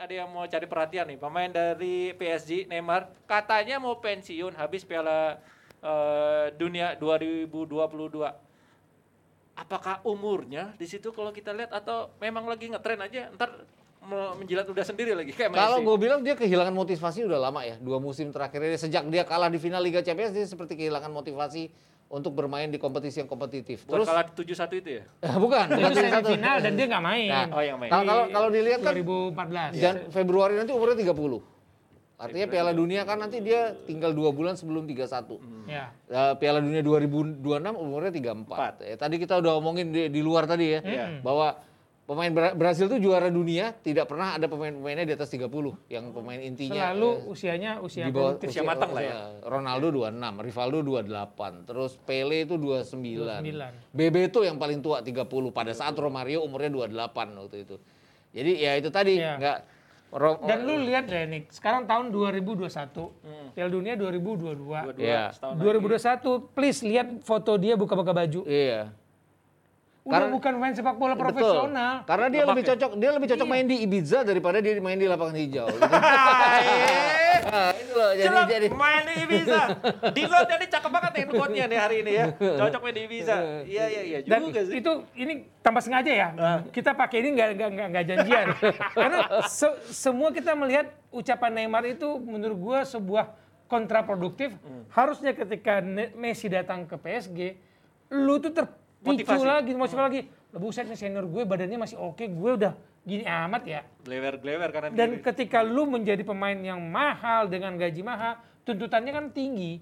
ada yang mau cari perhatian nih. Pemain dari PSG Neymar katanya mau pensiun habis Piala eh, Dunia 2022. Apakah umurnya di situ kalau kita lihat atau memang lagi ngetren aja ntar me- menjilat udah sendiri lagi kayak. Kalau gue bilang dia kehilangan motivasi udah lama ya. Dua musim terakhir ini sejak dia kalah di final Liga Champions dia seperti kehilangan motivasi untuk bermain di kompetisi yang kompetitif. Buat Terus kalah 7-1 itu ya? bukan, Itu bukan satu. semifinal dan dia nggak main. Nah, Oh, yang main. Kalau kalau kalau dilihat kan 2014. dan Februari nanti umurnya 30. Artinya Piala Dunia kan nanti dia tinggal dua bulan sebelum 31. Ya. Eh, Piala Dunia 2026 umurnya 34. Ya, tadi kita udah omongin di, di luar tadi ya Iya. bahwa pemain Bra- Brasil itu juara dunia tidak pernah ada pemain-pemainnya di atas 30 yang pemain intinya Selalu eh, usianya usia di bawah usia matang lah ya. Ronaldo 26, Rivaldo 28, terus Pele itu 29. 29. Bebeto yang paling tua 30 pada saat Romario umurnya 28 waktu itu. Jadi ya itu tadi Iya. nggak Ro- Dan lu lihat deh nih, sekarang tahun 2021, Piala Dunia 2022. Dua-dua Iya. setahun 2021, please lihat foto dia buka-buka baju. Iya. Udah Karena- bukan main sepak bola Betul. profesional. Karena dia lebih ya? cocok, dia lebih cocok Iya. main di Ibiza daripada dia main di lapangan hijau. Nah, itu loh jadi Jelas jadi main di Ibiza. Di luar jadi cakep banget nih quote-nya nih hari ini ya. Cocok main di Ibiza. Iya iya iya Dan juga sih. itu ini tanpa sengaja ya. Kita pakai ini nggak nggak nggak janjian. Karena se- semua kita melihat ucapan Neymar itu menurut gua sebuah kontraproduktif. Harusnya ketika Ne- Messi datang ke PSG, lu tuh terpicu Motivasi. lagi, motivasi lagi. Buset nih senior gue badannya masih oke, gue udah gini amat ya. Glewer-glewer karena Dan ketika lu menjadi pemain yang mahal dengan gaji mahal, tuntutannya kan tinggi.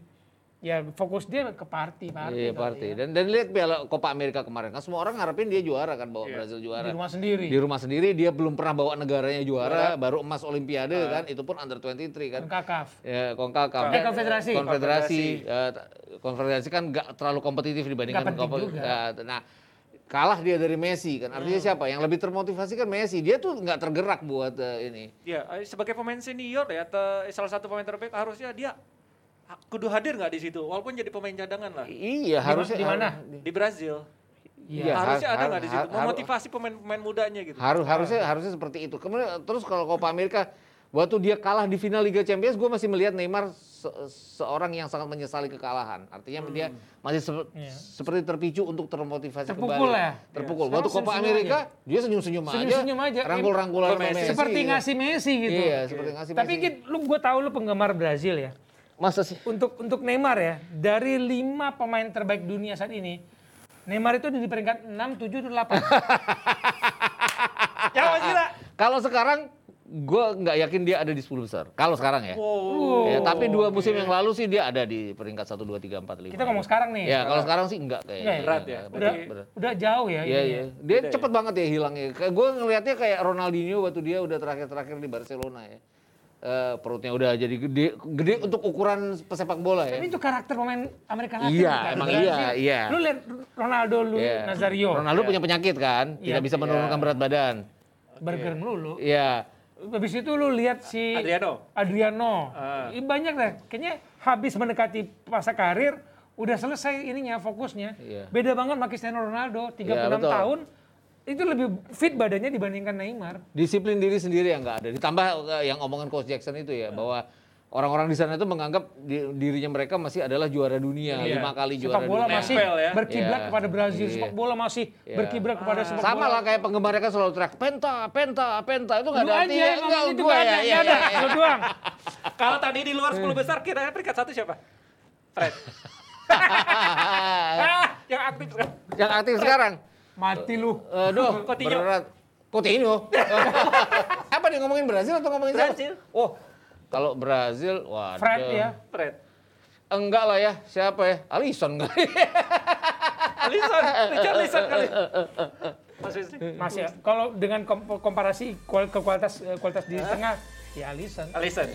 Ya fokus dia ke party, party. Iya party. ya. Dan dan lihat Piala Copa America kemarin kan semua orang ngarepin dia juara kan bawa Brazil juara. Di rumah sendiri. Di rumah sendiri dia belum pernah bawa negaranya juara, baru emas olimpiade kan, itu pun under 23 kan. Kakaf. Ya, Konkakaf. Eh, konfederasi. Konfederasi. Eh, t- konfederasi kan nggak terlalu kompetitif dibandingkan juga. Ya, nah, kalah dia dari Messi kan. Artinya siapa? Yang lebih termotivasi kan Messi. Dia tuh nggak tergerak buat eh, ini. Ya, eh, sebagai pemain senior ya, te- salah satu pemain terbaik harusnya dia kudu hadir nggak di situ, walaupun jadi pemain cadangan lah Iya, harusnya di mana? har- di Brazil. Iya, harusnya har- ada har- nggak di situ, har- har- memotivasi pemain-pemain mudanya gitu. Harus harusnya harusnya seperti itu. Kemudian terus kalau Copa Amerika waktu dia kalah di final Liga Champions, gue masih melihat Neymar se- seorang yang sangat menyesali kekalahan. Artinya dia masih sep- Iya. seperti terpicu untuk termotivasi Terpukul kembali. ya? Terpukul. Iya. Waktu Copa Amerika dia senyum-senyum aja. Senyum-senyum aja. Rangkul-rangkulan sama Messi. Messi. Seperti iya. ngasih Messi gitu. Iya, seperti ngasih Tapi Messi. Git, lu gue tahu lu penggemar Brazil ya. Masa sih? Untuk untuk Neymar ya, dari lima pemain terbaik dunia saat ini, Neymar itu di peringkat 6, 7, 8. Ya Mas Gila. Kalau sekarang gue nggak yakin dia ada di 10 besar. Kalau sekarang ya. Wow. Ya, tapi dua musim yang lalu sih dia ada di peringkat 1, 2, 3, 4, 5. Kita ngomong sekarang nih. Ya, kalau sekarang sih enggak kayaknya. Ya? Berat ya? Udah, berat. udah jauh ya. Iya iya. Dia Beda cepet banget ya hilangnya. Kayak gue ngelihatnya kayak Ronaldinho waktu dia udah terakhir-terakhir di Barcelona ya. Eh, perutnya udah jadi gede, gede untuk ukuran pesepak bola ya. Ini tuh karakter pemain Amerika Latin. Iya, kan? emang Brazil. iya, iya. Lu lihat Ronaldo, lu Iya. Nazario, Ronaldo punya penyakit kan, Iya. tidak bisa menurunkan berat badan. burger melulu. Iya. Habis itu lu lihat si Adriano. Adriano. Ih, banyak deh. Kayaknya habis mendekati masa karir, udah selesai ininya fokusnya. Iya. Beda banget sama Cristiano Ronaldo, 36 betul. tahun. Itu lebih fit badannya dibandingkan Neymar. Disiplin diri sendiri yang nggak ada. Ditambah eh, yang omongan Coach Jackson itu ya bahwa orang-orang di sana itu menganggap di- dirinya mereka masih adalah juara dunia, Iya. lima kali Sepak juara bola dunia. masih Nempel ya. berkiblat Iya. kepada Brazil. Iya. Sepak bola masih Iya. berkiblat kepada sepak Sama bola. lah kayak penggemarnya kan selalu teriak penta, penta, penta itu nggak ada aja artinya. yang ngomong itu gua ya, iya, ada. iya, iya. Lu doang. Kalau tadi di luar 10 besar kira-kira peringkat satu siapa? Fred. ah, yang aktif yang aktif sekarang. Mati lu. Aduh, Coutinho. berat. Coutinho. Apa dia ngomongin Brazil atau ngomongin siapa? Brazil. Oh, kalau Brazil, waduh. Fred ya. Fred. Enggak lah ya, siapa ya? Alisson kali. Alisson, Richard Alisson kali. Mas. Mas ya, kalau dengan kom- komparasi kualitas eh, kualitas di tengah, ya Alisson. Alisson.